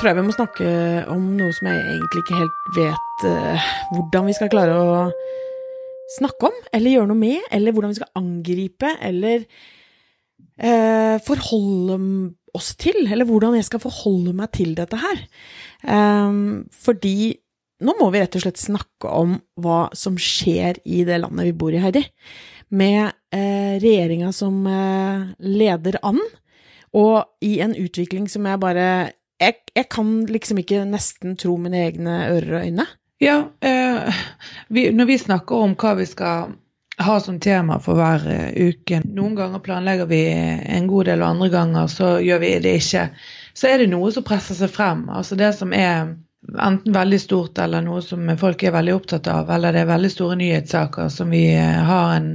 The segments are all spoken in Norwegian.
Tror jeg vi må snakke om noe som jeg egentlig ikke helt vet uh, hvordan vi skal klare å snakke om, eller gjøre noe med, eller hvordan vi skal angripe, eller uh, forholde oss til, eller hvordan jeg skal forholde meg til dette her. Um, fordi nå må vi rett og slett snakke om hva som skjer i det landet vi bor i, Heidi. Med uh, regjeringa som leder an og i en utvikling som jeg bare jeg, jeg, kan liksom ikke nesten tro mine egne ører og øyne. Ja, eh, vi, når vi snakker om hva vi skal ha som tema for hver uh, uke Noen ganger planlegger vi en god del, og andre ganger så gjør vi det ikke. Så er det noe som presser seg frem. Altså det som er enten veldig stort eller noe som folk er veldig opptatt av, eller det er veldig store nyhetssaker som vi uh, har en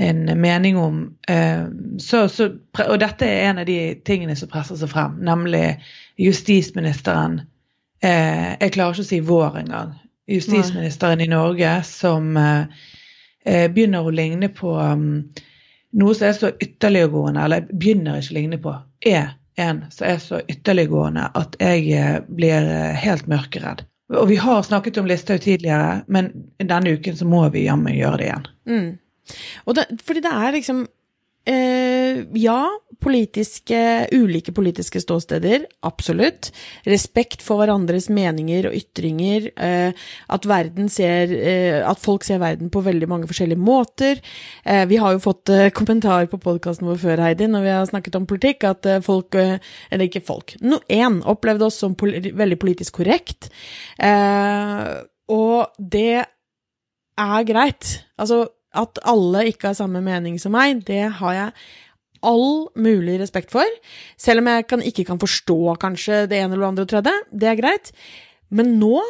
en mening om. Eh, så, så, og dette er en av de tingene som presser seg frem, nemlig justisministeren eh, Jeg klarer ikke å si vår engang. Justisministeren i Norge som eh, begynner å ligne på um, noe som er så ytterliggående, eller begynner ikke å ligne på, er en som er så ytterliggående at jeg blir helt mørkeredd. Og vi har snakket om Listhaug tidligere, men denne uken så må vi jammen gjøre det igjen. Mm. Det, fordi det er liksom eh, Ja, politiske, ulike politiske ståsteder, absolutt. Respekt for hverandres meninger og ytringer. Eh, at ser eh, At folk ser verden på veldig mange forskjellige måter. Eh, vi har jo fått eh, kommentarer på podkasten vår før, Heidi, når vi har snakket om politikk, at eh, folk Eller ikke folk. No, opplevde oss som pol veldig politisk korrekt. og det er greit. Altså, at alle ikke har samme mening som meg, det har jeg all mulig respekt for. Selv om jeg kan, ikke kan forstå kanskje det ene eller det andre og tredje. Det er greit. Men nå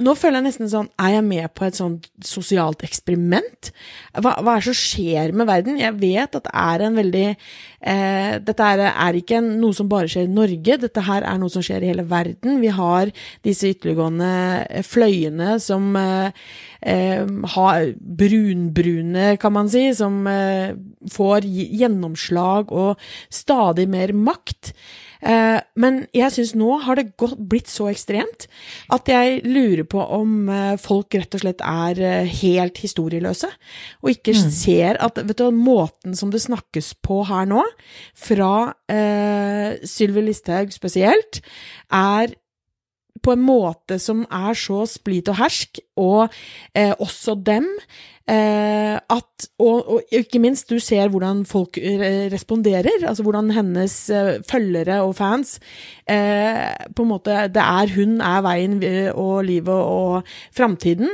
nå føler jeg nesten sånn Er jeg med på et sånt sosialt eksperiment? Hva, hva er det som skjer med verden? Jeg vet at det er en veldig eh, Dette er, er ikke en, noe som bare skjer i Norge. Dette her er noe som skjer i hele verden. Vi har disse ytterliggående eh, fløyene som eh, eh, har brunbrune, kan man si, som eh, får gjennomslag og stadig mer makt. Eh, men jeg syns nå har det gått, blitt så ekstremt at jeg lurer på om eh, folk rett og slett er eh, helt historieløse, og ikke mm. ser at vet du, måten som det snakkes på her nå, fra eh, Sylvi Listhaug spesielt, er på en måte som er så split og hersk, og eh, også dem, eh, at og, og, ikke minst, du ser hvordan folk responderer, altså hvordan hennes eh, følgere og fans eh, På en måte Det er hun er veien og livet og framtiden,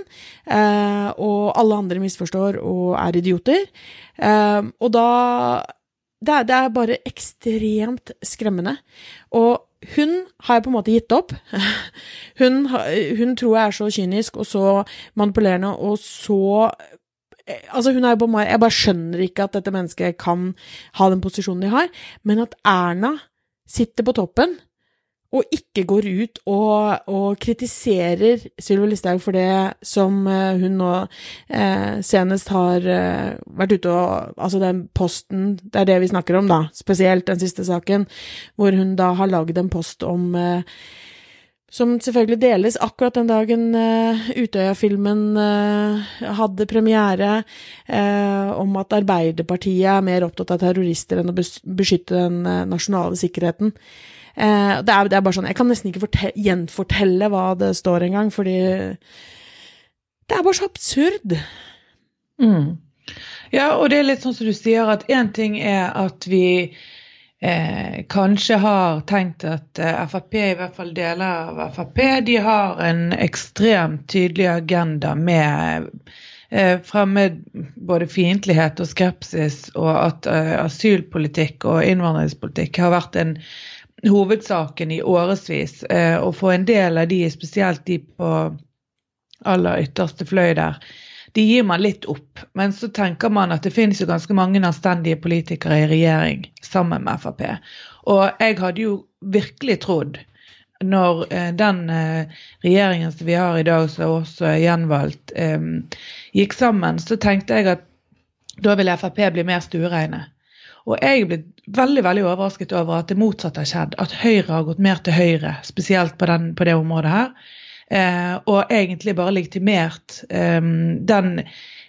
eh, og alle andre misforstår og er idioter. Eh, og da det er, det er bare ekstremt skremmende. Og hun har jeg på en måte gitt opp. Hun, hun, tror jeg er så kynisk og så manipulerende og så Altså, hun er jo på meg Jeg bare skjønner ikke at dette mennesket kan ha den posisjonen de har. Men at Erna sitter på toppen og ikke går ut og, og kritiserer Sylvi Listhaug for det som eh, hun nå eh, senest har eh, vært ute og Altså den posten, det er det vi snakker om, da, spesielt den siste saken, hvor hun da har lagd en post om eh, som selvfølgelig deles akkurat den dagen uh, Utøya-filmen uh, hadde premiere, uh, om at Arbeiderpartiet er mer opptatt av terrorister enn å beskytte den nasjonale sikkerheten. Eh, det, er, det, er, bare sånn Jeg kan nesten ikke gjenfortelle hva det står engang, fordi det er bare så absurd. Mm. Ja, og det er litt sånn som du sier, at én ting er at vi eh, kanskje har tenkt at eh, Frp, i hvert fall deler av Frp, de har en ekstremt tydelig agenda med eh, fremmed både fiendtlighet og skepsis, og at eh, asylpolitikk og innvandringspolitikk har vært en hovedsaken i årevis. Eh, og for en del av de, spesielt de på aller ytterste fløy der, de gir man litt opp. Men så tenker man at det finnes jo ganske mange anstendige politikere i regjering sammen med Frp. Og jeg hadde jo virkelig trodd når eh, den eh, regjeringen som vi har i dag, som også er gjenvalgt, gikk sammen, så tenkte jeg at da ville Frp bli mer stuereine. Og jeg er blitt veldig veldig overrasket over at det motsatte har skjedd. At Høyre har gått mer til høyre, spesielt på, den, på det området her. Eh, og egentlig bare legitimert eh, den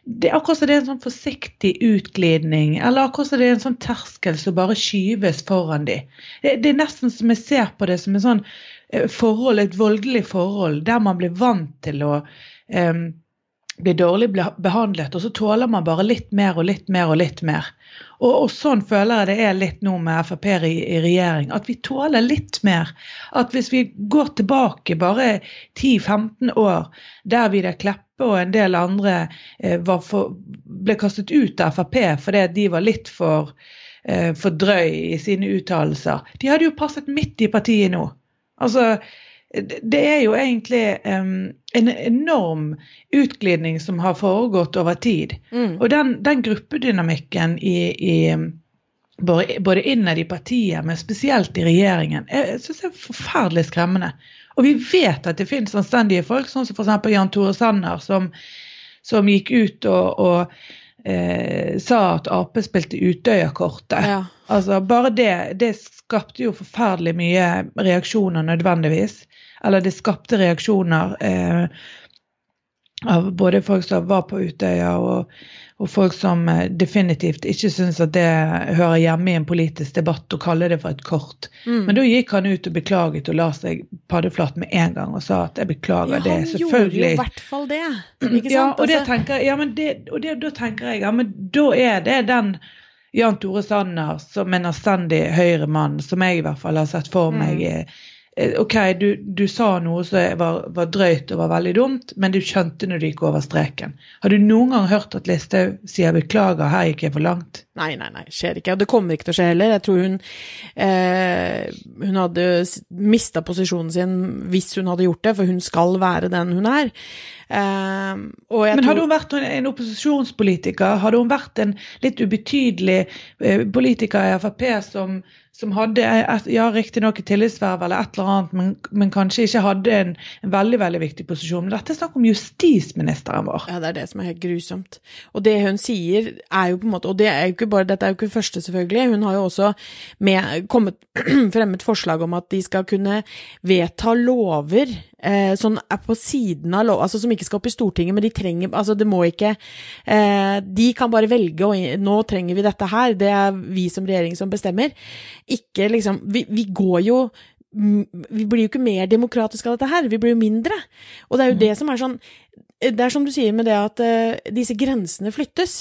det er akkurat som det er en sånn forsiktig utglidning, eller akkurat som det er en sånn terskel som bare skyves foran de. Det, det er nesten som jeg ser på det som en sånn eh, forhold, et voldelig forhold, der man blir vant til å um, bli dårlig behandlet, og så tåler man bare litt mer og litt mer og litt mer. Og, og sånn føler jeg det er litt nå med Frp i, i, regjering, at vi tåler litt mer. At hvis vi går tilbake bare 10-15 år, der Vidar Kleppe og en del andre eh, for, ble kastet ut av Frp fordi de var litt for, eh, for drøy i sine uttalelser. De hadde jo passet midt i partiet nå. Altså, det er jo egentlig um, en enorm utglidning som har foregått over tid. Mm. Og den, den gruppedynamikken i, i både innad i partiet, men spesielt i regjeringen, jeg syns er forferdelig skremmende. Og vi vet at det finnes anstendige folk, sånn som f.eks. Jan Tore Sanner, som, som gikk ut og, og eh, sa at Ap spilte Utøya-kortet. Ja. Altså, bare det, det skapte jo forferdelig mye reaksjoner nødvendigvis. Eller det skapte reaksjoner eh, av både folk som var på Utøya og og folk som eh, definitivt ikke syns at det hører hjemme i en politisk debatt å kalle det for et kort. Mm. Men da gikk han ut og beklaget og la seg paddeflat med en gang og sa at jeg beklager ja, det. Selvfølgelig. Han gjorde jo i hvert fall det. Ikke sant? Ja, og, det altså- tenker, ja, men det, og det, da tenker jeg ja, men da er det den Jan Tore Sanner som en anstendig høyre mann, som jeg i hvert fall har sett for meg mm Eh, OK, du, du, sa noe som var, var, drøyt og var veldig dumt, men du skjønte når du gikk over streken. Har du noen gang hørt at Listhaug sier 'beklager, her gikk jeg for langt'? Nei, nei, nei, skjer ikke. Og det kommer ikke til å skje heller. Jeg tror hun eh, Hun hadde mista posisjonen sin hvis hun hadde gjort det, for hun skal være den hun er. Eh, men hadde hun vært en opposisjonspolitiker, hadde hun vært en litt ubetydelig eh, politiker i Frp som som hadde ja, riktignok et tillitsverv eller et eller annet, men, men kanskje ikke hadde en, en, veldig veldig viktig posisjon. Men dette er snakk om justisministeren vår. Ja, det er det som er helt grusomt. Og det hun sier er jo på en måte Og det er jo ikke bare, dette er jo ikke første, selvfølgelig. Hun har jo også med, kommet, fremmet forslag om at de skal kunne vedta lover eh, sånn er på siden av lov, altså som ikke skal opp i Stortinget, men de trenger Altså, det må ikke eh, De kan bare velge, og nå trenger vi dette her, det er vi som regjering som bestemmer. Ikke liksom Vi, vi går jo vi blir jo ikke mer demokratiske av dette her, vi blir jo mindre. Og det er jo mm. det som er sånn Det er som du sier med det at uh, disse grensene flyttes.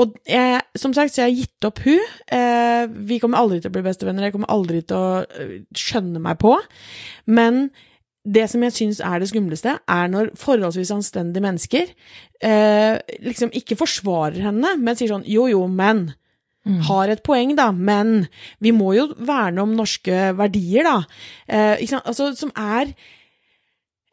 Og jeg, som sagt, så jeg har gitt opp hun. Uh, vi kommer aldri til å bli bestevenner, jeg kommer aldri til å uh, skjønne meg på. Men det som jeg syns er det skumleste, er når forholdsvis anstendige mennesker eh, liksom ikke forsvarer henne, men sier sånn jo, jo, men. Mm. Har et poeng, da, men vi må jo verne om norske verdier, da. Eh, altså, som er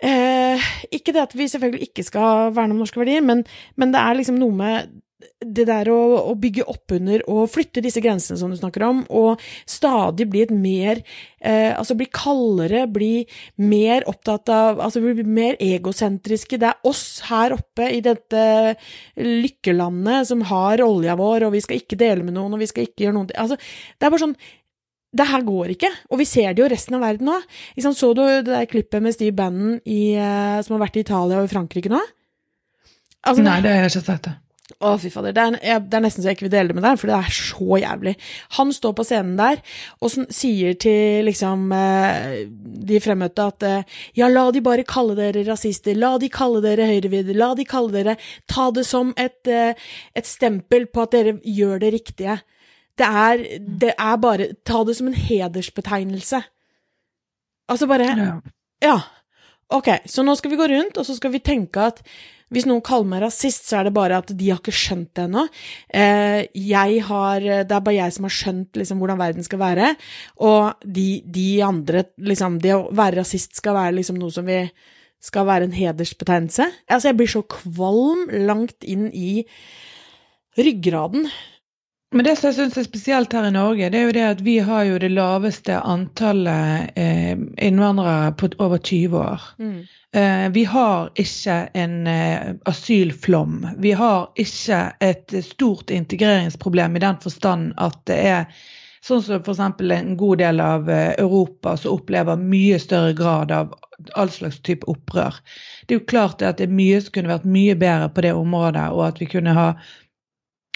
eh, Ikke det at vi selvfølgelig ikke skal verne om norske verdier, men, men det er liksom noe med det der å, å, bygge opp under og flytte disse grensene som du snakker om, og stadig bli et mer eh, Altså bli kaldere, bli mer opptatt av Altså bli mer egosentriske. Det er oss her oppe i dette lykkelandet som har olja vår, og vi skal ikke dele med noen, og vi skal ikke gjøre noe Altså, det er bare sånn det her går ikke, og vi ser det jo resten av verden nå. Så du det der klippet med Steve Bannon i, eh, som har vært i Italia og i Frankrike nå? Altså, Nei, det har jeg ikke sett. det. Å, fy fader. Det er, det er, nesten så jeg ikke vil dele det med deg, for det er så jævlig. Han står på scenen der og sier til liksom eh, de fremmøtte at eh, ja, la de bare kalle dere rasister, la de kalle dere høyrevidde, la de kalle dere Ta det som et, eh, et stempel på at dere gjør det riktige. Det er, det er bare Ta det som en hedersbetegnelse. Altså bare Ja. ja. Ok, så nå skal vi gå rundt, og så skal vi tenke at hvis noen kaller meg rasist, så er det bare at de har ikke skjønt det ennå. Eh, jeg Det er bare jeg som har skjønt liksom, hvordan verden skal være. Og de, de, andre liksom Det å være rasist skal være liksom noe som vi skal være en hedersbetegnelse. Altså, jeg blir så kvalm langt inn i ryggraden. Men det som jeg syns er spesielt her i Norge, det er jo det at vi har jo det laveste antallet eh, innvandrere på over 20 år. Mm. Eh, vi har ikke en eh, asylflom. Vi har ikke et stort integreringsproblem i den forstand at det er sånn som f.eks. en god del av eh, Europa som opplever mye større grad av all slags type opprør. Det er jo klart at det er mye som kunne vært mye bedre på det området, og at vi kunne ha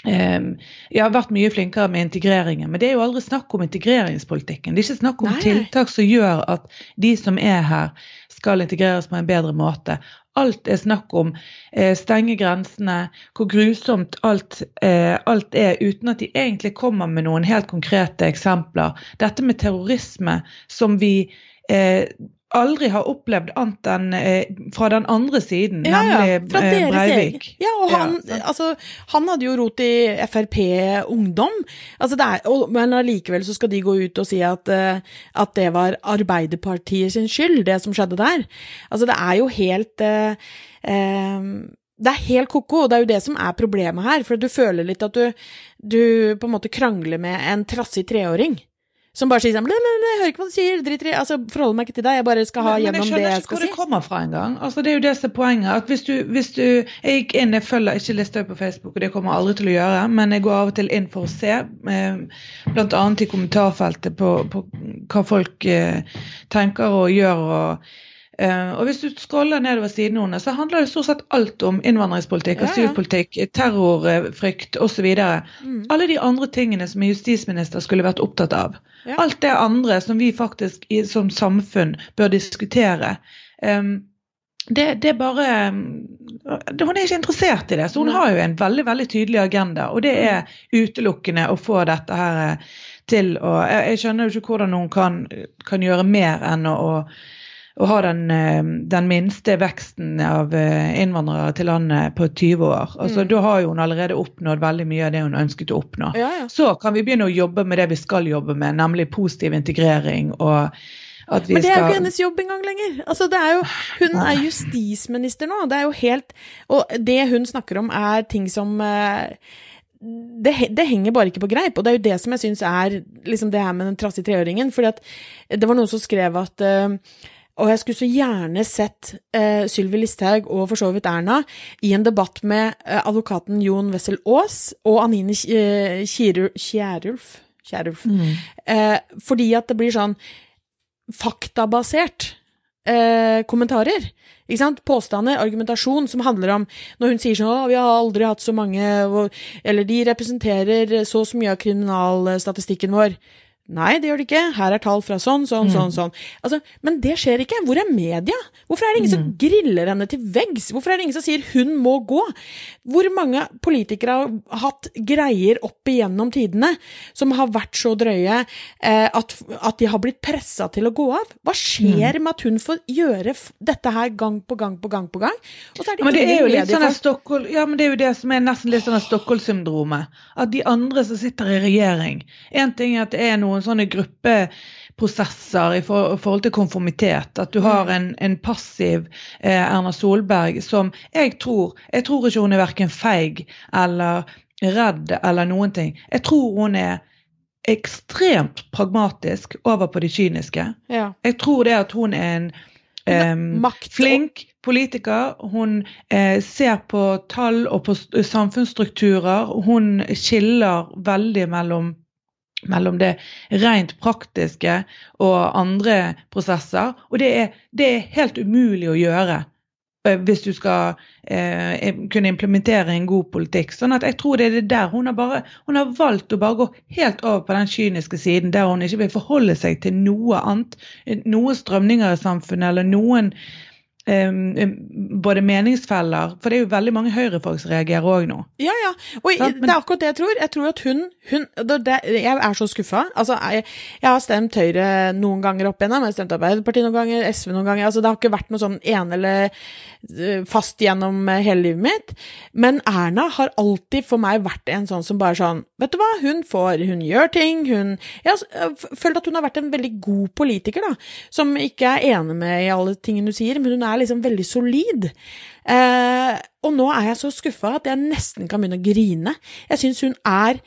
jeg har vært mye flinkere med integreringen, men det er jo aldri snakk om integreringspolitikken. Det er ikke snakk om Nei. tiltak som gjør at de som er her, skal integreres på en bedre måte. Alt er snakk om eh, stenge grensene, hvor grusomt alt, eh, alt er, uten at de egentlig kommer med noen helt konkrete eksempler. Dette med terrorisme som vi eh, aldri har opplevd annet enn eh, fra den andre siden, Ja, ja, nemlig fra eh, deres Breivik. Ja, og han, Ja, altså, han hadde jo rot i Frp Ungdom, altså det er, og, men allikevel så skal de gå ut og si at, uh, at det var Arbeiderpartiet sin skyld, det som skjedde der. Altså det er jo helt uh, eh, det er helt ko-ko, og det er jo det som er problemet her. For du føler litt at du, du på en måte krangler med en trassig treåring. Som bare sier sånn «Blæ, blæ, blæ, Jeg hører ikke hva du sier, drit i Altså, forholder meg ikke til deg, jeg bare skal ha Men- men gjennom det jeg skal si. Men jeg skjønner ikke hvor det kommer fra engang. Altså, det er jo det som er poenget. at hvis du, hvis du, Jeg gikk inn, jeg følger ikke lista på Facebook, og det kommer jeg aldri til å gjøre, men jeg går av og til inn for å se, blant bl.a. i kommentarfeltet på, på hva folk eh, tenker og gjør. og eh, og Hvis du scroller nedover siden under, så handler det stort sett alt om innvandringspolitikk, asylpolitikk, terrorfrykt osv. Mm. Alle de andre tingene som en justisminister skulle vært opptatt av. Ja. Alt det andre som vi faktisk som samfunn bør diskutere. Um, det, det er bare det- Hun er ikke interessert i det, så hun har jo en veldig veldig tydelig agenda. Og det er utelukkende å få dette her eh, til å Jeg, jeg skjønner jo ikke hvordan hun kan, kan gjøre mer enn å, å å ha den, eh, den minste veksten av eh, innvandrere til landet på 20 år. Altså, Mm. Da har jo hun allerede oppnådd veldig mye av det hun ønsket å oppnå. Ja, ja. Så kan vi begynne å jobbe med det vi skal jobbe med, nemlig positiv integrering og at vi Men det er jo ikke hennes jobb engang lenger. Altså, det er jo, hun er justisminister nå. Det er jo helt Og det hun snakker om, er ting som eh, det, det henger bare ikke på greip, og det er jo det som jeg syns er liksom det her med den trassige treåringen. fordi at det var noen som skrev at eh, og jeg skulle så gjerne sett eh, Sylvi Listhaug og for så vidt Erna i en debatt med eh, advokaten Jon Wessel Aas og Anine Kierulf. Kierulf. Mm. Eh, fordi at det blir sånn faktabasert eh, kommentarer. Ikke sant? Påstander, argumentasjon som handler om Når hun sier sånn 'Å, vi har aldri hatt så mange', eller 'de representerer så og så mye av kriminalstatistikken vår'. Nei, det gjør det ikke. Her er tall fra sånn, sånn, sånn. sånn. Altså, men det skjer ikke. Hvor er media? Hvorfor er det ingen som griller henne til veggs? Hvorfor er det ingen som sier 'hun må gå'? Hvor mange politikere har hatt greier opp igjennom tidene som har vært så drøye eh, at, at de har blitt pressa til å gå av? Hva skjer med at hun får gjøre dette her gang på gang på gang på gang? Og så er det Men det er jo litt sånn. Stockholm, ja, men det er jo det som er nesten litt sånn Stockholm-syndromet. At de andre som sitter i regjering En ting er at det er noen sånne gruppeprosesser i for, forhold til konformitet. At du har en, en passiv eh, Erna Solberg som jeg tror Jeg tror ikke hun er verken feig eller redd eller noen ting. Jeg tror hun er ekstremt pragmatisk over på de kyniske. Ja. Jeg tror det at hun er en makt- flink politiker. Hun eh, ser på tall og på samfunnsstrukturer. Hun skiller veldig mellom, mellom det rent praktiske og andre prosesser. Og det er, det er helt umulig å gjøre eh, hvis du skal eh, kunne implementere en god politikk. Sånn at jeg tror det er det der hun har bare hun har valgt å bare gå helt over på den kyniske siden, der hun ikke vil forholde seg til noe annet, noen strømninger i samfunnet eller noen eh, både meningsfeller. For det er jo veldig mange høyrefolk som reagerer òg nå. Ja, ja. Og men- det er akkurat det jeg tror. Jeg tror at hun, hun det, det, Jeg er så skuffa. Altså, jeg, jeg har stemt Høyre noen ganger opp igjennom. Jeg har stemt Arbeiderpartiet noen ganger, SV noen ganger. Altså, det har ikke vært noe sånn ene eller eh, fast gjennom eh, hele livet mitt. Men Erna har alltid for meg vært en sånn som bare sånn Vet du hva, hun får Hun gjør ting, hun Jeg har s- jeg har følt at hun har vært en veldig god politiker, da. Som ikke er enig med i alle tingene hun sier, men hun er liksom veldig solid. Eh, og nå er jeg så skuffa at jeg nesten kan begynne å grine. Jeg syns hun er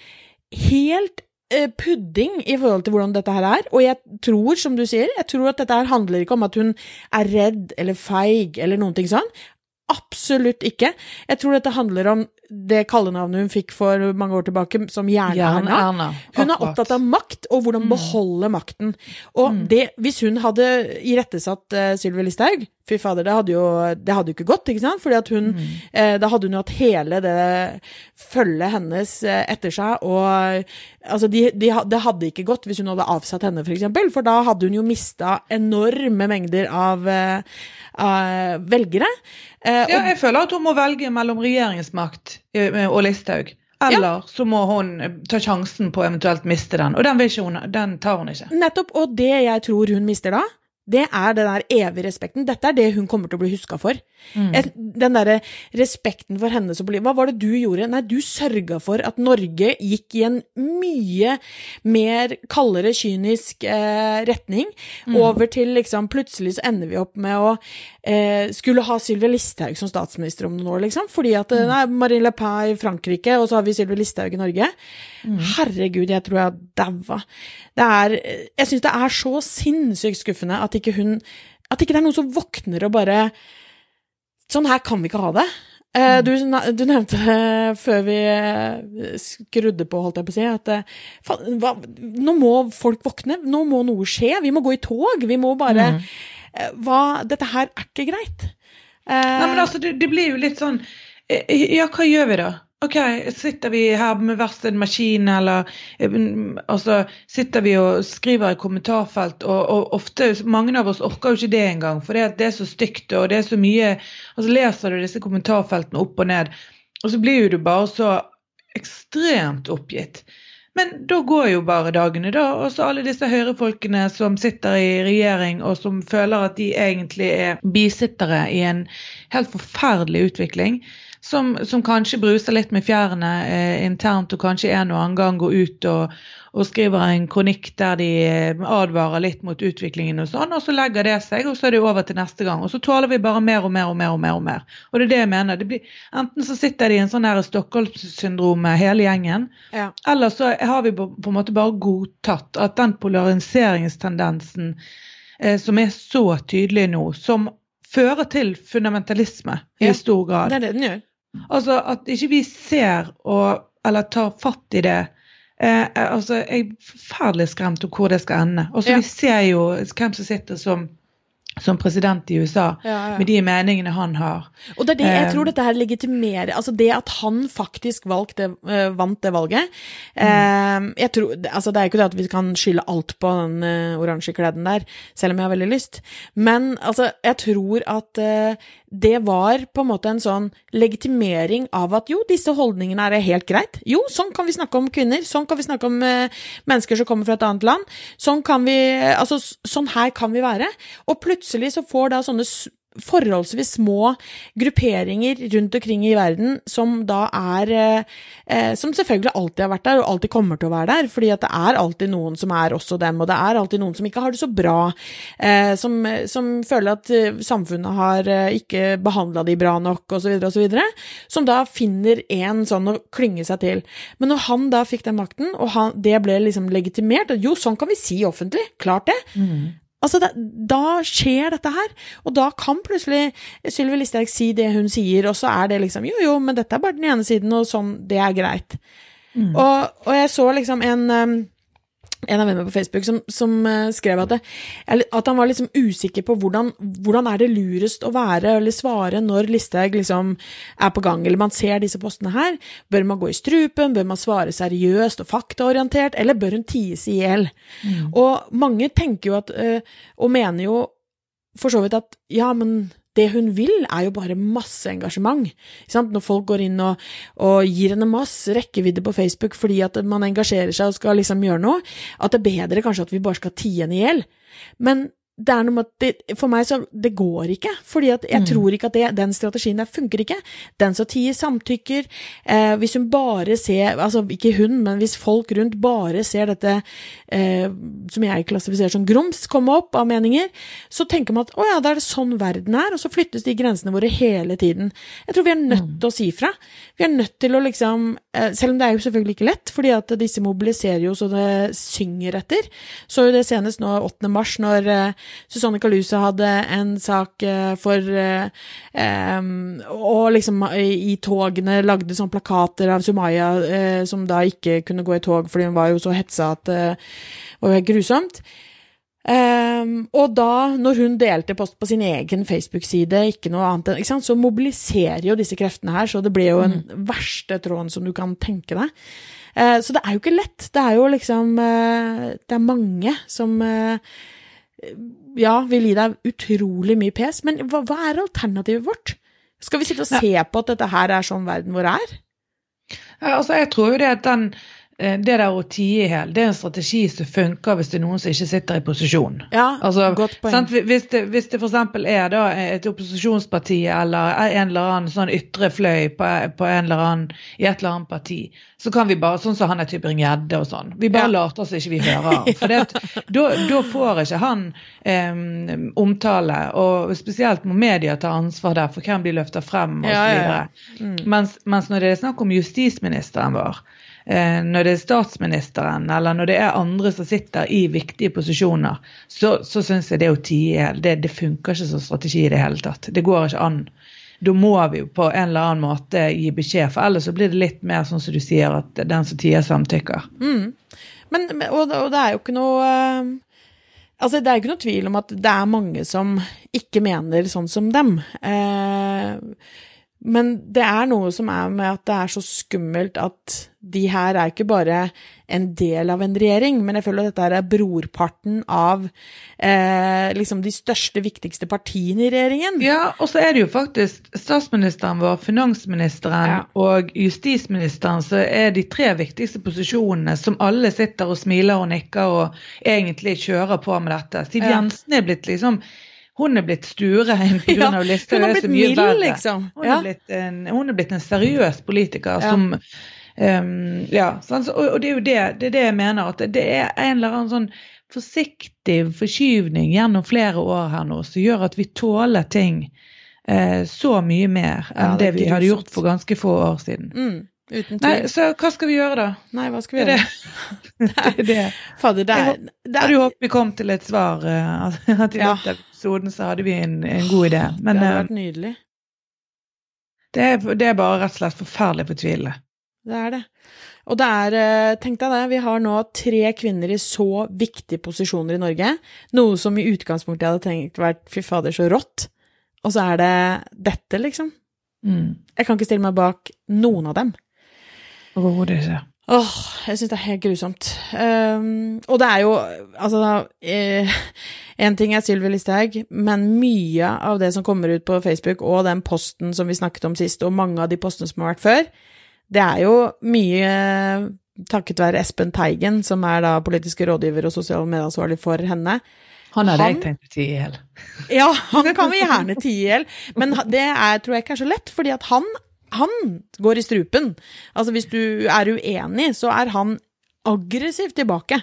helt eh, pudding i forhold til hvordan dette her er. Og jeg tror, som du sier, jeg tror at dette her handler ikke om at hun er redd eller feig eller noen ting sånn. Absolutt ikke. Jeg tror dette handler om det kallenavnet hun fikk for mange år tilbake, som Jern-Erna. Hun er opptatt av makt, og hvordan Mm. beholde makten. Og Mm. det, hvis hun hadde irettesatt uh, Sylvi Listhaug, fy fader, det hadde jo det hadde jo ikke gått, ikke sant? Fordi at hun Mm. eh, Da hadde hun jo hatt hele det følget hennes eh, etter seg, og altså, de, de, det hadde ikke gått hvis hun hadde avsatt henne, for eksempel, for da hadde hun jo mista enorme mengder av, eh, av velgere. Eh, Ja, jeg føler at hun må velge mellom regjeringsmakt og Listhaug. Eller så må hun ta sjansen på å eventuelt miste den. Og den, hun, den tar hun ikke. Nettopp, og det jeg tror hun mister da, det er den der evige respekten. Dette er det hun kommer til å bli huska for. Mm. Den derre respekten for henne som blir Hva var det du gjorde? Nei, du sørga for at Norge gikk i en mye mer kaldere, kynisk eh, retning. Mm. Over til liksom Plutselig så ender vi opp med å eh, skulle ha Sylvi Listhaug som statsminister om noen år, liksom. Fordi at Mm. eh, nei, Marine Le Pen i Frankrike, og så har vi Sylvi Listhaug i Norge. Mm. Herregud, jeg tror jeg daua. Det er Jeg syns det er så sinnssykt skuffende at ikke hun At ikke det er noen som våkner og bare Sånn her kan vi ikke ha det. Eh, Du, du nevnte før vi eh, skrudde på, holdt jeg på å si, at fa, hva, nå må folk våkne. Nå må noe skje. Vi må gå i tog. Vi må bare Mm. Eh, hva, Dette her er ikke greit. Eh, Nei, men altså, det, det blir jo litt sånn eh, Ja, hva gjør vi da? Ok, sitter vi her med hver sin maskin, eller eh, altså, sitter vi og skriver i kommentarfelt, og, og ofte, mange av oss orker jo ikke det engang, for det, det er så stygt, og det er så mye Altså leser du disse kommentarfeltene opp og ned, og så blir jo du bare så ekstremt oppgitt. Men da går jo bare dagene, da. Og så alle disse høyrefolkene som sitter i regjering og som føler at de egentlig er bisittere i en helt forferdelig utvikling. Som, som kanskje bruser litt med fjærene eh, internt og kanskje en og annen gang går ut og, og skriver en kronikk der de eh, advarer litt mot utviklingen og sånn, og så legger det seg, og så er det over til neste gang. Og så tåler vi bare mer og mer og mer og mer. Og mer. Og det er det jeg mener. Det blir, enten så sitter de i en sånn Stockholm-syndrom hele gjengen, ja. eller så har vi på, på en måte bare godtatt at den polariseringstendensen eh, som er så tydelig nå, som fører til fundamentalisme i stor grad. Det er det den gjør. Altså at ikke vi ser og, eller tar fatt i det. Eh, eh, altså, Jeg er forferdelig skremt om hvor det skal ende. Altså, Ja. Vi ser jo hvem som sitter som, som president i USA, Ja, ja. med de meningene han har. Og det er det jeg Eh, tror dette her legitimerer Altså det at han faktisk valgte, eh, vant det valget mm. jeg tror, altså Det er ikke det at vi kan skylde alt på den oransje kleden der, selv om jeg har veldig lyst. Men altså, jeg tror at eh, det var på en måte en sånn legitimering av at jo, disse holdningene er helt greit. Jo, sånn kan vi snakke om kvinner. Sånn kan vi snakke om eh, mennesker som kommer fra et annet land. Sånn kan vi Altså, sånn her kan vi være. Og plutselig så får da sånne forholdsvis små grupperinger rundt omkring i verden som da er eh, Som selvfølgelig alltid har vært der, og alltid kommer til å være der, fordi at det er alltid noen som er også dem, og det er alltid noen som ikke har det så bra, eh, som, som føler at eh, samfunnet har eh, ikke behandla de bra nok, osv., osv., som da finner en sånn å klynge seg til. Men når han da fikk den makten, og han, det ble liksom legitimert, og jo, sånn kan vi si offentlig, klart det, Altså, det, da skjer dette her, og da kan plutselig Sylvi Listhaug si det hun sier, og så er det liksom jo, jo, men dette er bare den ene siden, og sånn, det er greit. Mm. Og, og jeg så liksom en en av vennene på Facebook som, som eh, skrev at, det, at han var liksom usikker på hvordan, hvordan er det lurest å være eller svare når Listhaug liksom er på gang, eller man ser disse postene her. Bør man gå i strupen, bør man svare seriøst og faktaorientert, eller bør hun ties i hjel? Og mange tenker jo at, eh, og mener jo for så vidt at ja, men det hun vil, er jo bare masse engasjement. Når folk går inn og, og gir henne masse rekkevidde på Facebook fordi at man engasjerer seg og skal liksom gjøre noe, at det er bedre kanskje at vi bare skal tie henne i hjel. Men det er noe med at det, For meg så Det går ikke. Fordi at jeg Mm. tror ikke at det, den strategien der funker ikke. Den som tier, samtykker. Eh, hvis hun bare ser Altså ikke hun, men hvis folk rundt bare ser dette eh, som jeg klassifiserer som grums komme opp av meninger, så tenker man at å ja, da er det sånn verden er, og så flyttes de grensene våre hele tiden. Jeg tror vi er nødt Mm. til å si fra. Vi er nødt til å liksom eh, Selv om det er jo selvfølgelig ikke lett, fordi at disse mobiliserer jo så det synger etter. Så jo det senest nå 8. mars, når eh, Susanne Kaluse hadde en sak eh, for eh, Og liksom i, i togene lagde sånne plakater av Sumaya eh, som da ikke kunne gå i tog fordi hun var jo så hetsa at eh, det var jo helt grusomt. Um, og da, når hun delte post på sin egen Facebook-side, ikke noe annet, ikke så mobiliserer jo disse kreftene her, så det blir jo den verste tråden som du kan tenke deg. Uh, så det er jo ikke lett. Det er jo liksom uh, Det er mange som eh, ja, vil gi deg utrolig mye pes, men hva, hva er alternativet vårt? Skal vi sitte og se på at dette her er sånn verden vår er? Ja, altså jeg tror jo det at den, det der å tie i hjel, det er en strategi som funker hvis det er noen som ikke sitter i posisjon. Ja, Altså, godt poeng. sant? Hvis det, hvis det f.eks. er da et opposisjonsparti eller en eller annen sånn ytre fløy på, på en eller annen, i et eller annet parti, så kan vi bare, sånn som han er Tybring-Gjedde og sånn, vi bare Ja. later som ikke vi hører han. For da, får ikke han eh, omtale, og spesielt må media ta ansvar der for hvem de løfter frem osv. Ja, ja, ja. Mm. Mens, mens når det er snakk om justisministeren vår, eh, når det er statsministeren, eller når det er andre som sitter i viktige posisjoner, så, så syns jeg det å tie i det, det funker ikke som strategi i det hele tatt. Det går ikke an. Da må vi jo på en eller annen måte gi beskjed, for ellers så blir det litt mer sånn som du sier, at den som tier, samtykker. Mm. Men, og, og det er jo ikke noe eh, Altså, det er jo ikke noe tvil om at det er mange som ikke mener sånn som dem. Eh, men det er noe som er med at det er så skummelt at de her er ikke bare en del av en regjering, men jeg føler at dette her er brorparten av eh, liksom de største, viktigste partiene i regjeringen. Ja, og så er det jo faktisk statsministeren vår, finansministeren Ja. og justisministeren som er de tre viktigste posisjonene som alle sitter og smiler og nikker og egentlig kjører på med dette. Siv Jensen er blitt liksom Hun er blitt stuerein pga. Ja, Listhaug. hun er blitt mild, liksom. Hun, Ja. er blitt en, hun er blitt en seriøs politiker Ja. som um, Ja, og, og det er jo det, det er det jeg mener, at det, er en eller annen sånn forsiktig forskyvning gjennom flere år her nå som gjør at vi tåler ting eh, så mye mer enn det det, vi hadde gjort for ganske få år siden. Mm, uten Nei, så hva skal vi gjøre da? Nei, hva skal vi Det er gjøre? det. det, er det. Fader, det er, Jeg hadde jo håpet vi kom til et svar, eh, at i Ja. løpet av episoden så hadde vi en, en god idé. Men det hadde eh, vært nydelig. det, er, det er bare rett og slett forferdelig fortvilende. Det er det. Og det er, eh, tenk deg det, vi har nå tre kvinner i så viktige posisjoner i Norge, noe som i utgangspunktet jeg hadde tenkt vært fy fader så rått, og så er det dette, liksom. Mm. Jeg kan ikke stille meg bak noen av dem. Ikke. Åh, jeg syns det er helt grusomt. Um, og det er jo, altså eh, En ting er Sylvi Listhaug, men mye av det som kommer ut på Facebook, og den posten som vi snakket om sist, og mange av de postene som har vært før, det er jo mye takket være Espen Teigen, som er da politiske rådgiver og sosial medansvarlig for henne. Han hadde jeg tenkt å tie i hjel. Ja, han kan vi gjerne tie i hjel, men det er, tror jeg ikke er så lett, fordi at han, han går i strupen. Altså hvis du er uenig, så er han aggressivt tilbake.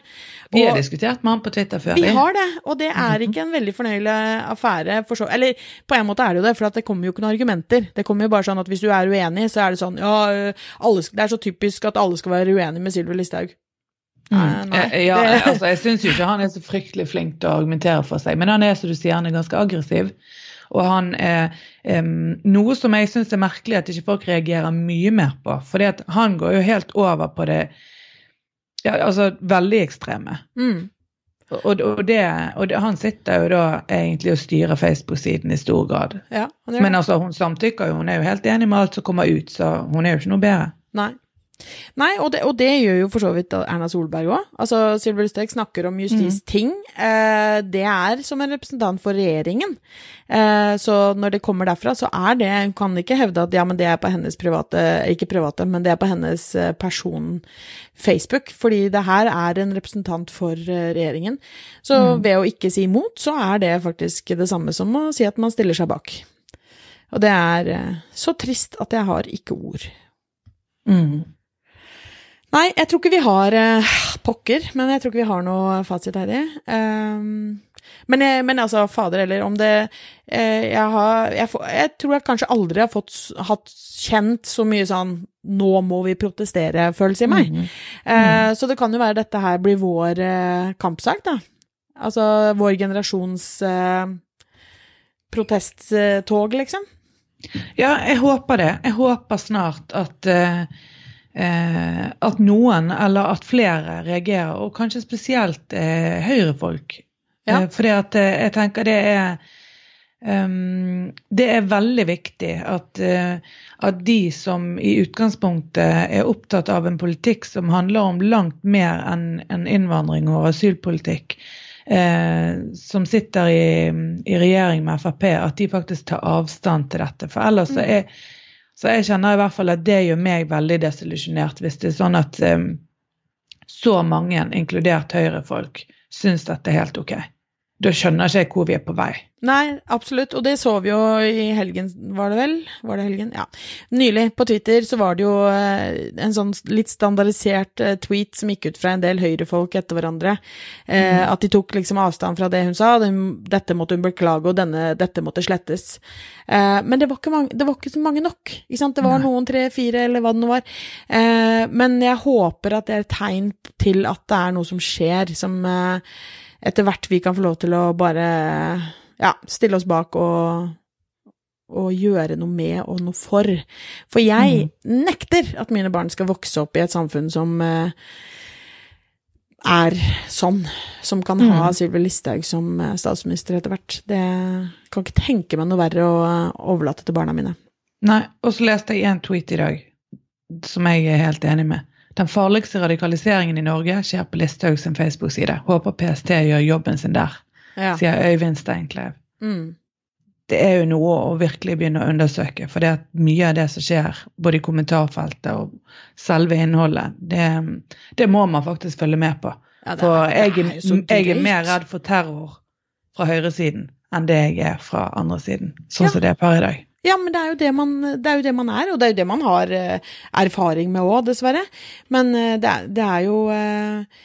Vi har diskutert med han på Twitter før. vi har det, og det er ikke en veldig fornøyelig affære. For så, eller på en måte er det jo det, for det kommer jo ikke noen argumenter. Det kommer jo bare sånn at hvis du er uenig, så er det sånn ja, øh, alle, det er så typisk at alle skal være uenige med Sylvi Listhaug. Mm. nei, Eh, ja, altså, jeg syns jo ikke han er så fryktelig flink til å argumentere for seg, men han er som du sier, han er ganske aggressiv. Og han er um, Noe som jeg syns er merkelig at ikke folk reagerer mye mer på. For han går jo helt over på det ja, altså veldig ekstreme. Mm. Og, og, det, og det, han sitter jo da egentlig og styrer Facebook-siden i stor grad. Ja, Men altså, hun samtykker jo, hun er jo helt enig med alt som kommer ut, så hun er jo ikke noe bedre. Nei. Nei, og det, og det gjør jo for så vidt Erna Solberg òg. Altså, Sylvi Listhaug snakker om justisting. Eh, det er som en representant for regjeringen. Eh, så når det kommer derfra, så er det Hun kan ikke hevde at ja, men det er på hennes private Ikke private, men det er på hennes eh, person Facebook. Fordi det her er en representant for eh, regjeringen. Så ved å ikke si imot, så er det faktisk det samme som å si at man stiller seg bak. Og det er eh, så trist at jeg har ikke ord. Mm. Nei, jeg tror ikke vi har eh, Pokker, men jeg tror ikke vi har noe fasit, Heidi. Um, men, jeg, men altså, fader heller, om det eh, jeg, har, jeg, jeg tror jeg kanskje aldri har fått, hatt kjent så mye sånn 'nå må vi protestere'-følelse i meg. Mm. Eh, så det kan jo være dette her blir vår eh, kampsak, da. Altså vår generasjons eh, protesttog, liksom. Ja, jeg håper det. Jeg håper snart at eh, eh, at noen, eller at flere, reagerer, og kanskje spesielt eh, høyrefolk. Ja. Eh, fordi at eh, jeg tenker det er um, Det er veldig viktig at, eh, at de som i utgangspunktet er opptatt av en politikk som handler om langt mer enn en innvandring og asylpolitikk, eh, som sitter i, i regjering med Frp, at de faktisk tar avstand til dette. For ellers så er så jeg kjenner i hvert fall at det gjør meg veldig desillusjonert hvis det er sånn at um, så mange, inkludert Høyre-folk, syns dette er helt ok. Da skjønner ikke jeg hvor vi er på vei. Nei, absolutt, og det så vi jo i helgen, var det vel? Var det helgen? Ja. Nylig på Twitter så var det jo eh, en sånn litt standardisert eh, tweet som gikk ut fra en del høyrefolk etter hverandre. Eh, At de tok liksom avstand fra det hun sa, dette måtte hun beklage, og denne, dette måtte slettes. Eh, men det var, ikke mange, det var ikke så mange nok, ikke sant? Det var noen tre, fire, eller hva det nå var. Eh, men jeg håper at det er et tegn til at det er noe som skjer, som eh, etter hvert vi kan få lov til å bare ja, stille oss bak og, og gjøre noe med og noe for. For jeg nekter at mine barn skal vokse opp i et samfunn som eh, er sånn, som kan ha Sylvi Listhaug som eh, statsminister etter hvert. Det kan ikke tenke meg noe verre å eh, overlate til barna mine. Nei, og så leste jeg en tweet i dag som jeg er helt enig med. Den farligste radikaliseringen i Norge skjer på Listhaug sin Facebook-side. Håper PST gjør jobben sin der, Ja. sier Øyvind Steinklev. Mm. det er jo noe å virkelig begynne å undersøke. For det at mye av det som skjer, både i kommentarfeltet og selve innholdet, det, det må man faktisk følge med på. Ja, er- for jeg, jeg er mer redd for terror fra høyresiden enn det jeg er fra andre siden. Sånn Ja. som det er per i dag. Ja, men det er, jo det, man, det er jo det man er, og det er jo det man har eh, erfaring med òg, dessverre. Men eh, det, er, det er jo eh,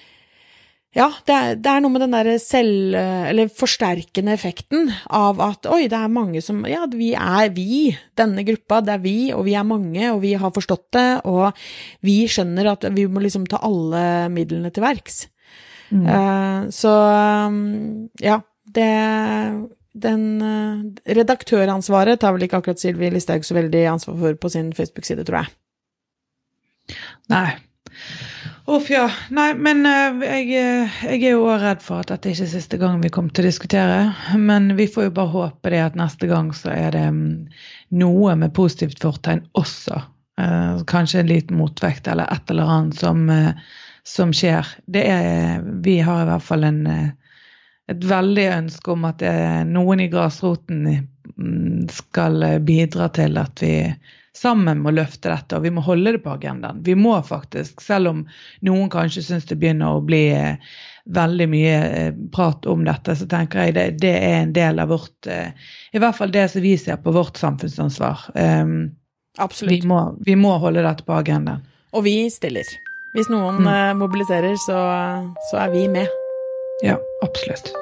Ja, det er, det er noe med den derre selv... Eller forsterkende effekten av at oi, det er mange som Ja, vi er vi, denne gruppa, det er vi, og vi er mange, og vi har forstått det, og vi skjønner at vi må liksom ta alle midlene til verks. Mm. Så um, ja, det den eh, redaktøransvaret tar vel ikke akkurat Sylvi Listhaug så veldig ansvar for på sin Facebook-side, tror jeg. Nei. Uff, ja. Nei, men eh, jeg, eh, jeg er jo òg redd for at dette ikke er siste gang vi kommer til å diskutere. Men vi får jo bare håpe det at neste gang så er det mm, noe med positivt fortegn også. Kanskje en liten motvekt eller et eller annet som, som skjer. Er, vi har i hvert fall en, et veldig ønske om at eh, noen i grasroten mm, skal eh, bidra til at vi sammen må løfte dette, og vi må holde det på agendaen. Vi må faktisk, selv om noen kanskje syns det begynner å bli eh, veldig mye prat om dette, så tenker jeg det, det er en del av vårt I hvert fall det som vi ser på vårt samfunnsansvar. Um, vi, Absolutt. må, vi må holde dette på agendaen. Og vi stiller. Hvis noen Mm. mobiliserer, så, så er vi med. Ja, absolutt.